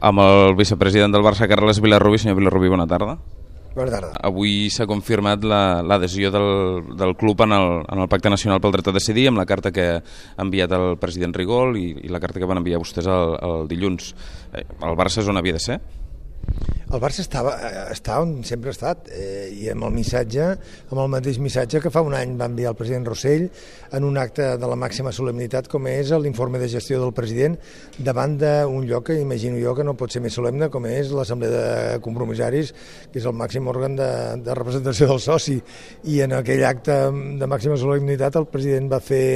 amb el vicepresident del Barça, Carles Vilarrubi. Senyor Vilarrubi, bona tarda. Bona tarda. Avui s'ha confirmat l'adhesió la, del, del club en el, en el Pacte Nacional pel Dret a Decidir amb la carta que ha enviat el president Rigol i, i la carta que van enviar vostès el, el dilluns. Eh, el Barça és on havia de ser? El Barça estava, eh, està on sempre ha estat eh, i amb el missatge, amb el mateix missatge que fa un any va enviar el president Rossell en un acte de la màxima solemnitat com és l'informe de gestió del president davant d'un lloc que imagino jo que no pot ser més solemne com és l'Assemblea de Compromissaris que és el màxim òrgan de, de representació del soci. I en aquell acte de màxima solemnitat el president va fer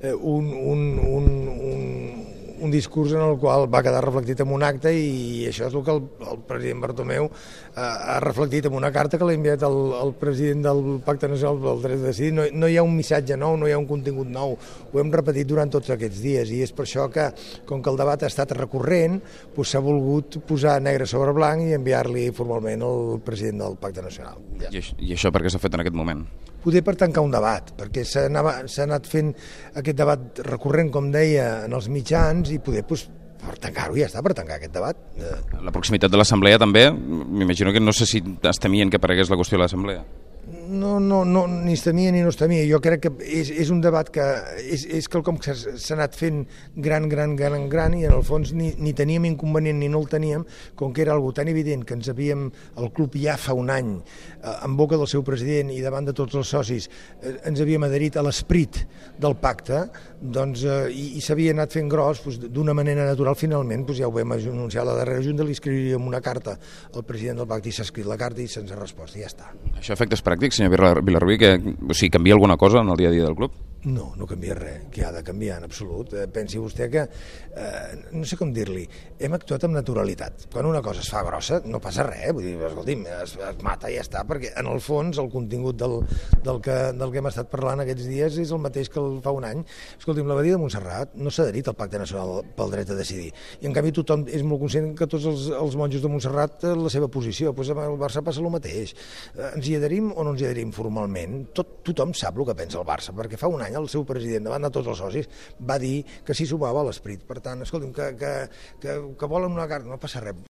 eh, un, un, un, un un discurs en el qual va quedar reflectit en un acte i això és el que el, el president Bartomeu eh, ha reflectit en una carta que l'ha enviat el, el president del Pacte Nacional del Dret de Decidir. No, no hi ha un missatge nou, no hi ha un contingut nou, ho hem repetit durant tots aquests dies i és per això que, com que el debat ha estat recurrent, doncs s'ha volgut posar negre sobre blanc i enviar-li formalment al president del Pacte Nacional. Ja. I, I això per què s'ha fet en aquest moment? Poder per tancar un debat, perquè s'ha anat fent aquest debat recurrent, com deia, en els mitjans i poder pues, per tancar-ho ja està, per tancar aquest debat. La proximitat de l'Assemblea també, m'imagino que no sé si es temien que aparegués la qüestió de l'Assemblea no, no, no, ni es temia ni no es temia. Jo crec que és, és un debat que és, és quelcom que s'ha anat fent gran, gran, gran, gran i en el fons ni, ni teníem inconvenient ni no el teníem, com que era algo tan evident que ens havíem, el club ja fa un any, eh, en boca del seu president i davant de tots els socis, eh, ens havíem adherit a l'esperit del pacte, doncs, eh, i, i s'havia anat fent gros doncs, d'una manera natural, finalment, doncs ja ho vam anunciar a la darrera junta, li escriuríem una carta al president del pacte i s'ha escrit la carta i se'ns ha respost i ja està. Això efectes pràctics senyor Vilarrubí, que o sigui, canvia alguna cosa en el dia a dia del club? No, no canvia res, que ha de canviar en absolut. Eh, pensi vostè que, eh, no sé com dir-li, hem actuat amb naturalitat. Quan una cosa es fa grossa no passa res, vull dir, escolti'm, es, es mata i ja està, perquè en el fons el contingut del, del, que, del que hem estat parlant aquests dies és el mateix que el fa un any. Escolti'm, l'abadia de Montserrat no s'ha adherit al Pacte Nacional pel dret a decidir. I en canvi tothom és molt conscient que tots els, els monjos de Montserrat la seva posició. Pues amb el Barça passa el mateix. Eh, ens hi adherim o no ens hi adherim formalment? Tot, tothom sap el que pensa el Barça, perquè fa un any el seu president davant de tots els socis va dir que s'hi sumava l'esperit. Per tant, escolti'm, que, que, que, que volen una carta, no passa res,